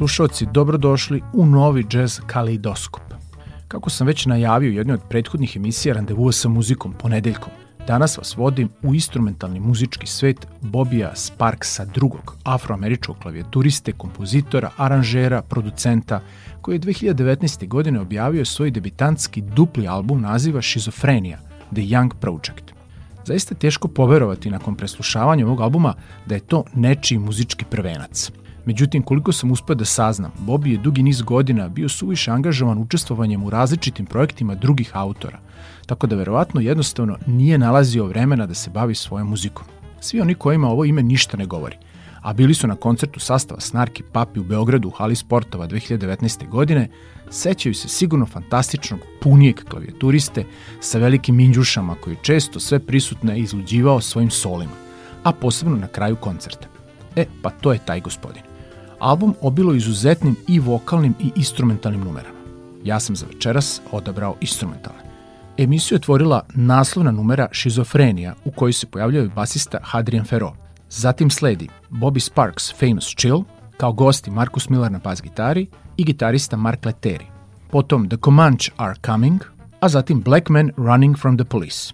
slušalci, dobrodošli u novi jazz kaleidoskop. Kako sam već najavio u jednoj od prethodnih emisija Randevuo sa muzikom ponedeljkom, danas vas vodim u instrumentalni muzički svet Bobija Sparksa drugog, afroameričkog klavijaturiste, kompozitora, aranžera, producenta, koji je 2019. godine objavio svoj debitantski dupli album naziva Šizofrenija, The Young Project. Zaista je teško poverovati nakon preslušavanja ovog albuma da je to nečiji muzički prvenac – Međutim, koliko sam uspeo da saznam, Bobby je dugi niz godina bio suviše angažovan učestvovanjem u različitim projektima drugih autora, tako da verovatno jednostavno nije nalazio vremena da se bavi svojom muzikom. Svi oni kojima ovo ime ništa ne govori, a bili su na koncertu sastava Snarki Papi u Beogradu u Hali Sportova 2019. godine, sećaju se sigurno fantastičnog punijeg klavijaturiste sa velikim minđušama koji često sve prisutne izluđivao svojim solima, a posebno na kraju koncerta. E, pa to je taj gospodin. Album obilo izuzetnim i vokalnim i instrumentalnim numerama. Ja sam za večeras odabrao instrumentalne. Emisiju je otvorila naslovna numera Šizofrenija u kojoj se pojavljaju basista Hadrian Ferro. Zatim sledi Bobby Sparks Famous Chill, kao gosti Markus Miller na bas gitari i gitarista Mark Leteri. Potom The Comanche Are Coming, a zatim Black Man Running from the Police.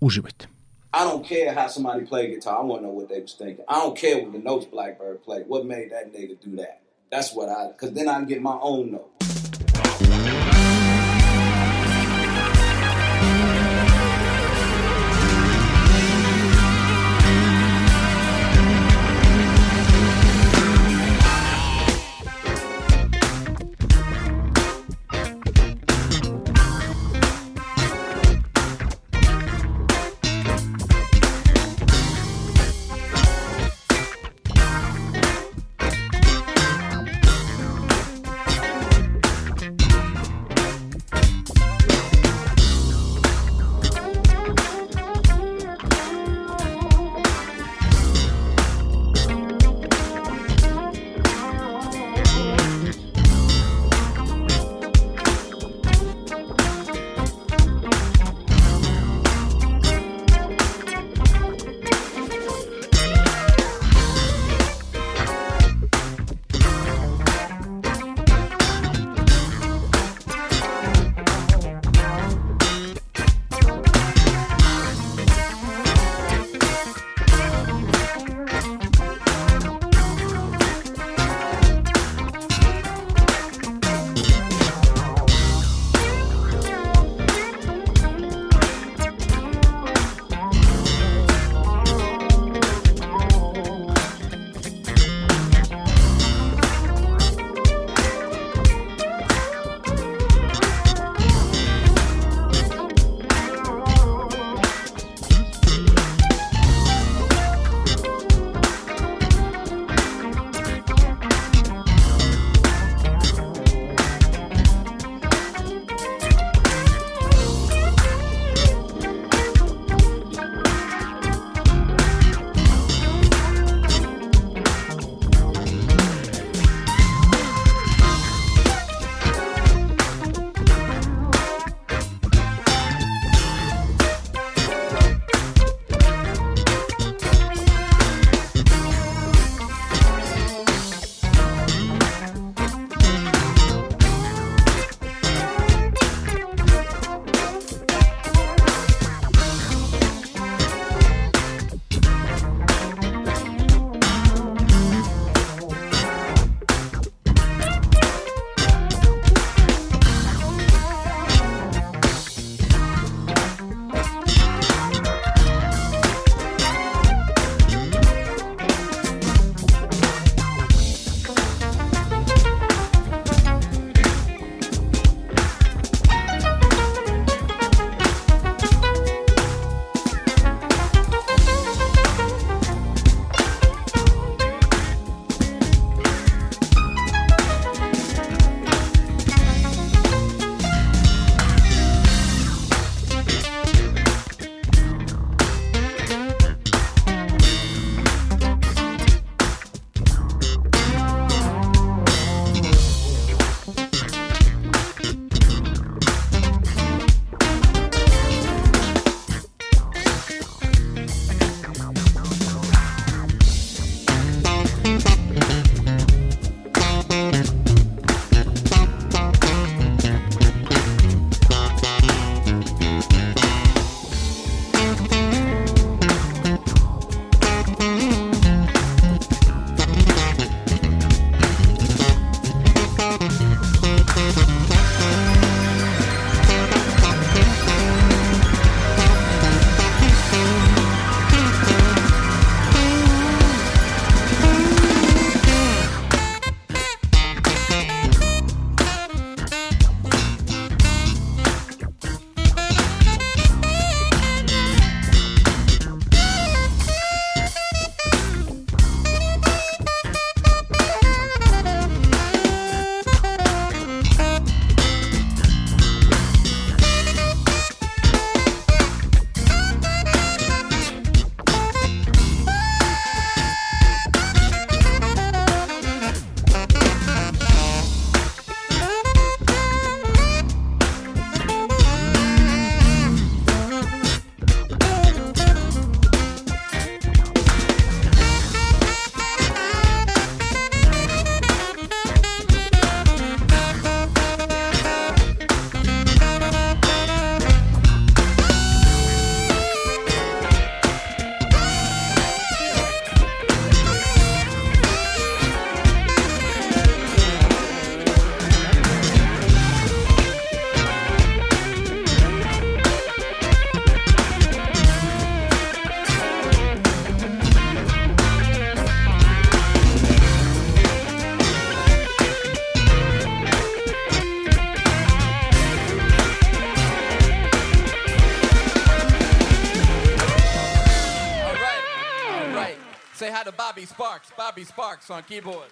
Uživajte. I don't care how somebody played guitar. I want to know what they was thinking. I don't care what the notes Blackbird played. What made that nigga do that? That's what I, because then I can get my own note. Bobby Sparks. Bobby Sparks on keyboard.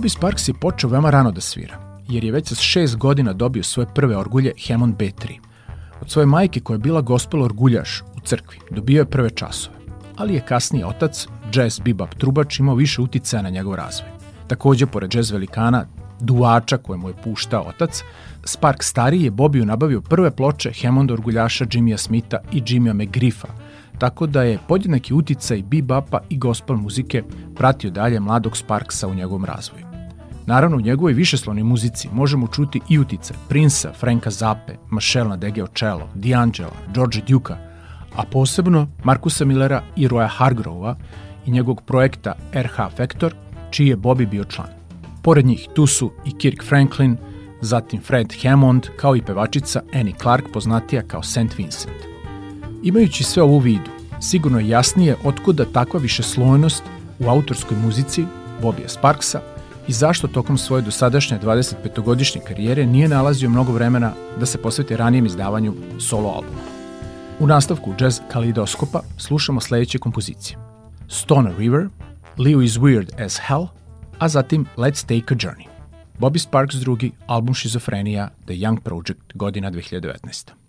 Bobby Sparks je počeo veoma rano da svira, jer je već sa šest godina dobio svoje prve orgulje Hammond B3. Od svoje majke koja je bila gospel orguljaš u crkvi, dobio je prve časove, ali je kasnije otac, jazz bebop trubač, imao više uticaja na njegov razvoj. Takođe, pored jazz velikana, duvača koje mu je puštao otac, Spark stariji je Bobiju nabavio prve ploče Hammond orguljaša Jimmya Smitha i Jimmya McGriffa, tako da je podjednaki uticaj bebapa i gospel muzike pratio dalje mladog Sparksa u njegovom razvoju. Naravno, u njegovoj višeslovnoj muzici možemo čuti i utice Prinsa, Franka Zappe, Michelle Nadege Ocello, D'Angela, George Duka, a posebno Markusa Millera i Roya Hargrova i njegovog projekta RH Factor, čiji je Bobby bio član. Pored njih tu su i Kirk Franklin, zatim Fred Hammond, kao i pevačica Annie Clark, poznatija kao St. Vincent. Imajući sve ovo u vidu, sigurno je jasnije otkuda takva višeslojnost u autorskoj muzici Bobija Sparksa i zašto tokom svoje dosadašnje 25-godišnje karijere nije nalazio mnogo vremena da se posveti ranijem izdavanju solo albuma. U nastavku jazz kalidoskopa slušamo sledeće kompozicije. Stoner River, Leo is Weird as Hell, a zatim Let's Take a Journey. Bobby Sparks drugi, album Šizofrenija, The Young Project, godina 2019.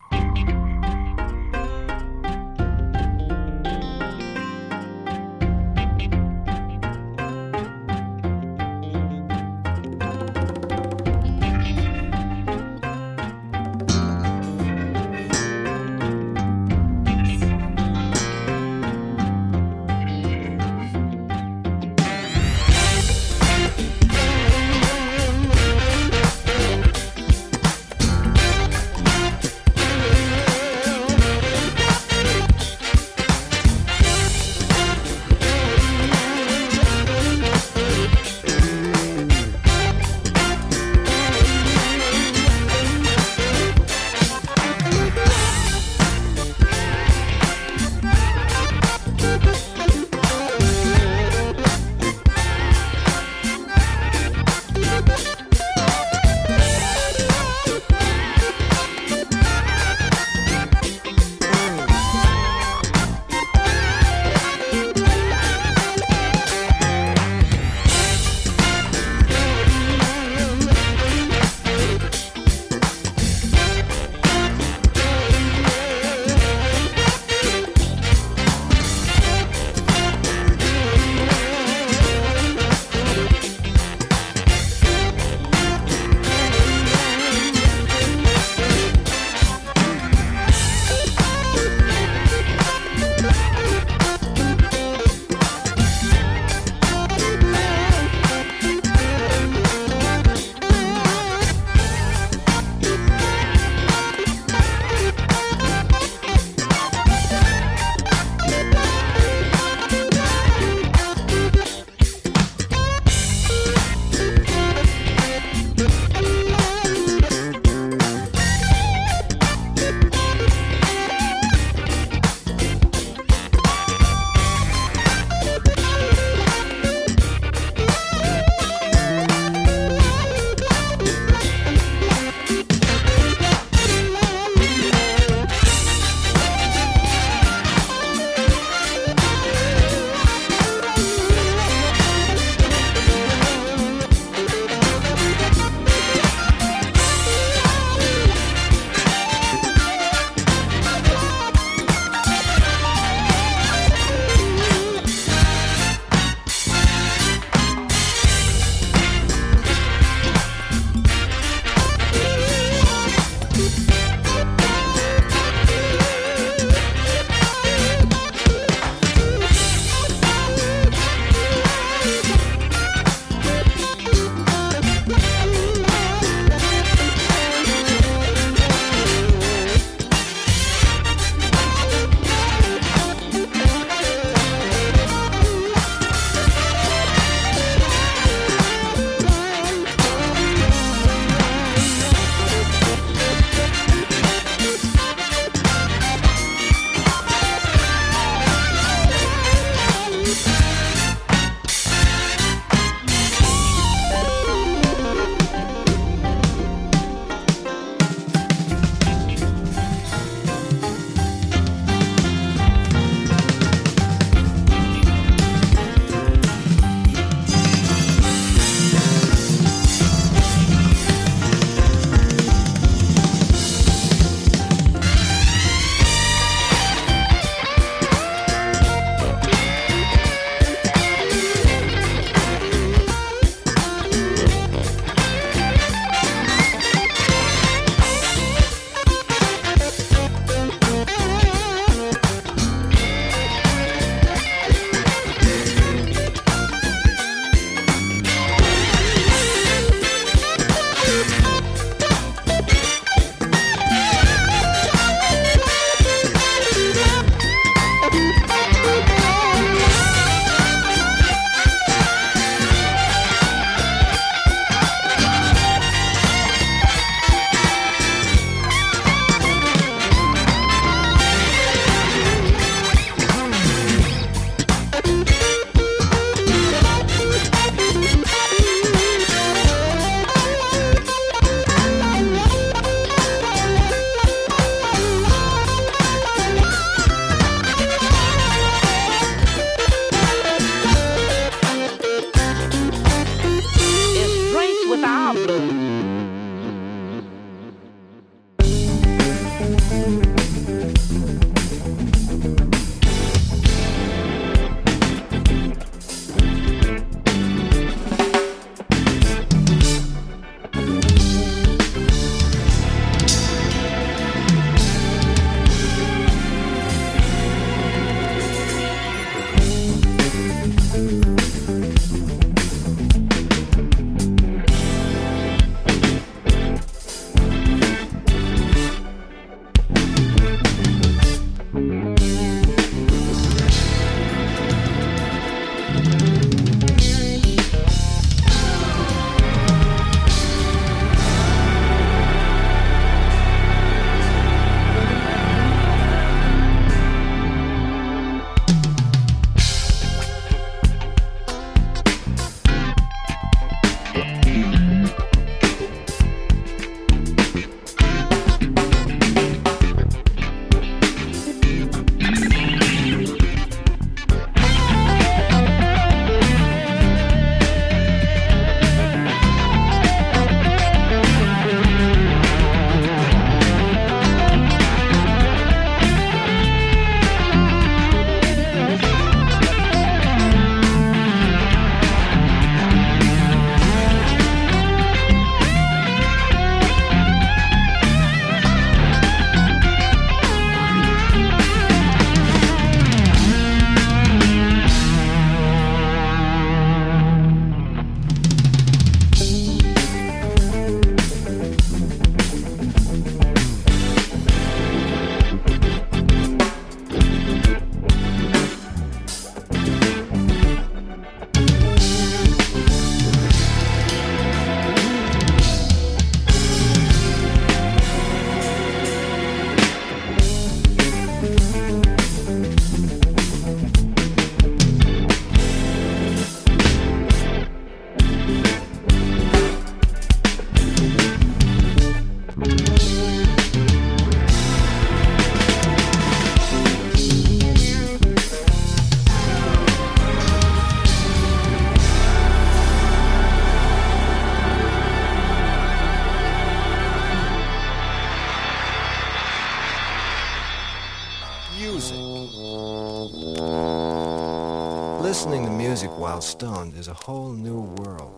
Is a whole new world.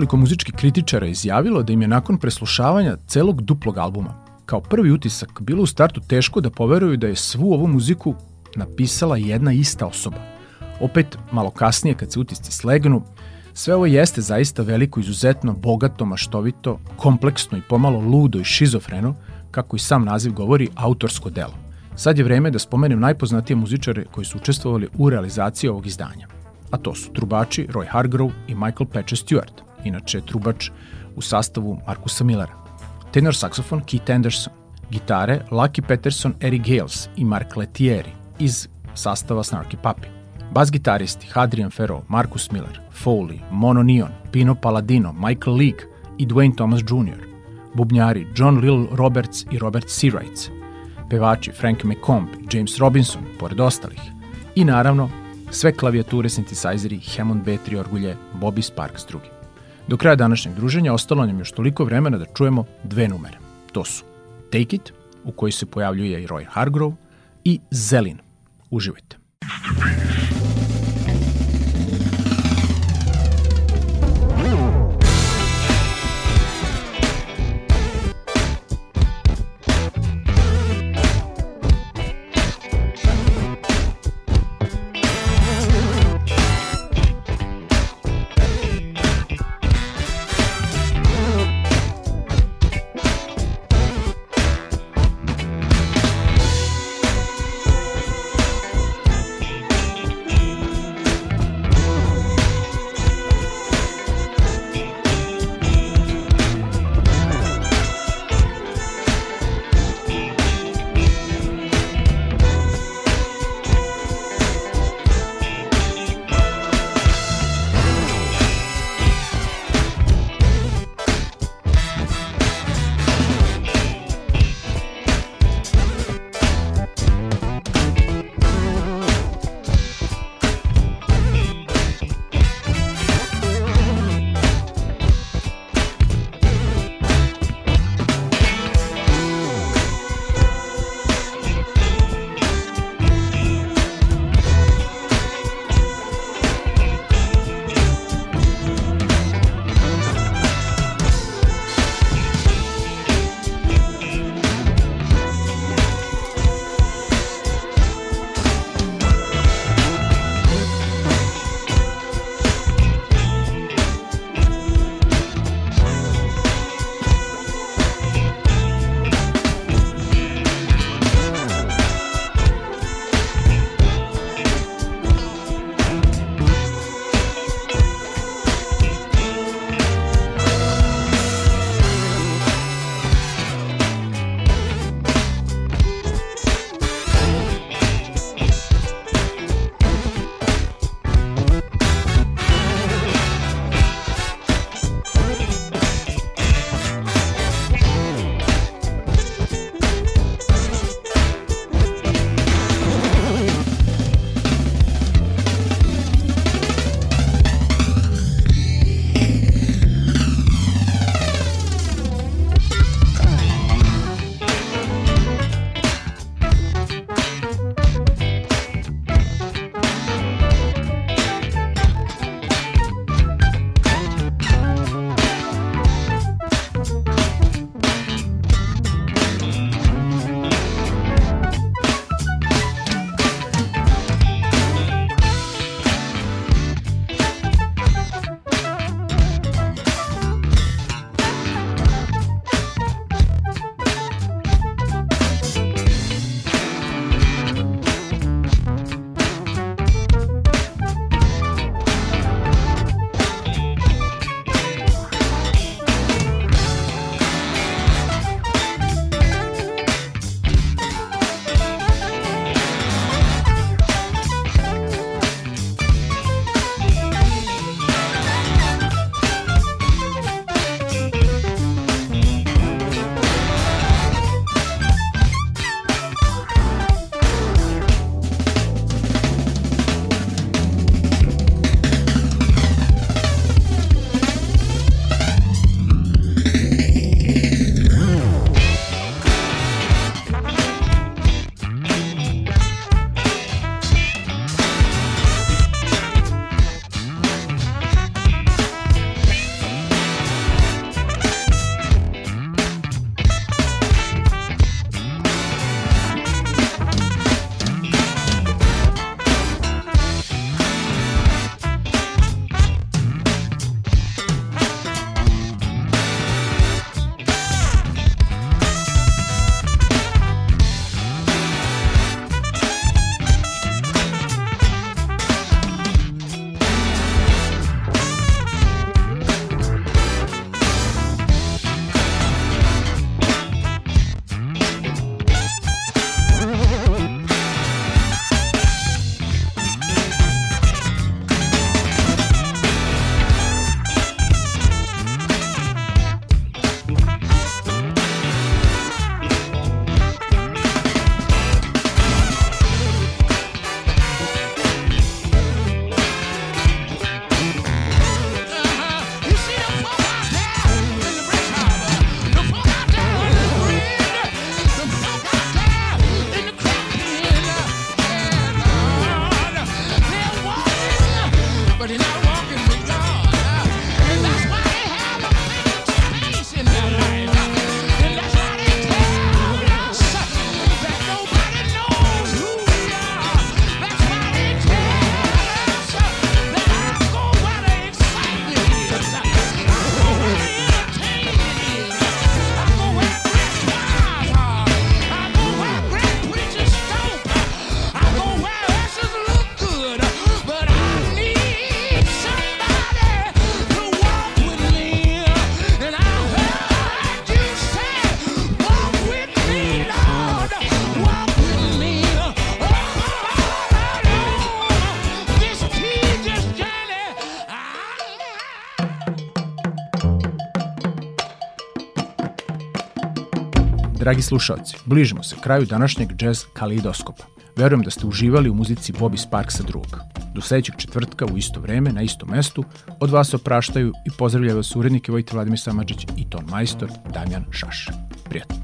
Nekoliko muzičkih kritičara izjavilo da im je nakon preslušavanja celog duplog albuma kao prvi utisak bilo u startu teško da poveruju da je svu ovu muziku napisala jedna ista osoba. Opet, malo kasnije kad se utisci slegnu, sve ovo jeste zaista veliko, izuzetno, bogato, maštovito, kompleksno i pomalo ludo i šizofreno, kako i sam naziv govori, autorsko delo. Sad je vreme da spomenem najpoznatije muzičare koji su učestvovali u realizaciji ovog izdanja. A to su trubači Roy Hargrove i Michael Patcher Stewart, inače trubač u sastavu Markusa Millera. Tenor saksofon Keith Anderson, gitare Lucky Peterson, Eric Gales i Mark Letieri iz sastava Snarky Puppy. Bas gitaristi Hadrian Ferro, Marcus Miller, Foley, Mono Neon, Pino Palladino, Michael League i Dwayne Thomas Jr. Bubnjari John Lil Roberts i Robert Seawrights. Pevači Frank McComb James Robinson, pored ostalih. I naravno, sve klavijature, sintisajzeri, Hammond B3 orgulje, Bobby Sparks drugi. Do kraja današnjeg druženja ostalo nam još toliko vremena da čujemo dve numere. To su Take It, u kojoj se pojavljuje i Roy Hargrove, i Zelin. Uživajte. Dragi slušalci, bližimo se kraju današnjeg jazz kalidoskopa. Verujem da ste uživali u muzici Bobby Sparksa drugog. Do sledećeg četvrtka u isto vreme, na istom mestu, od vas opraštaju i pozdravljaju vas urednike Vojte Vladimir Samadžić i ton majstor Damjan Šaš. Prijatno.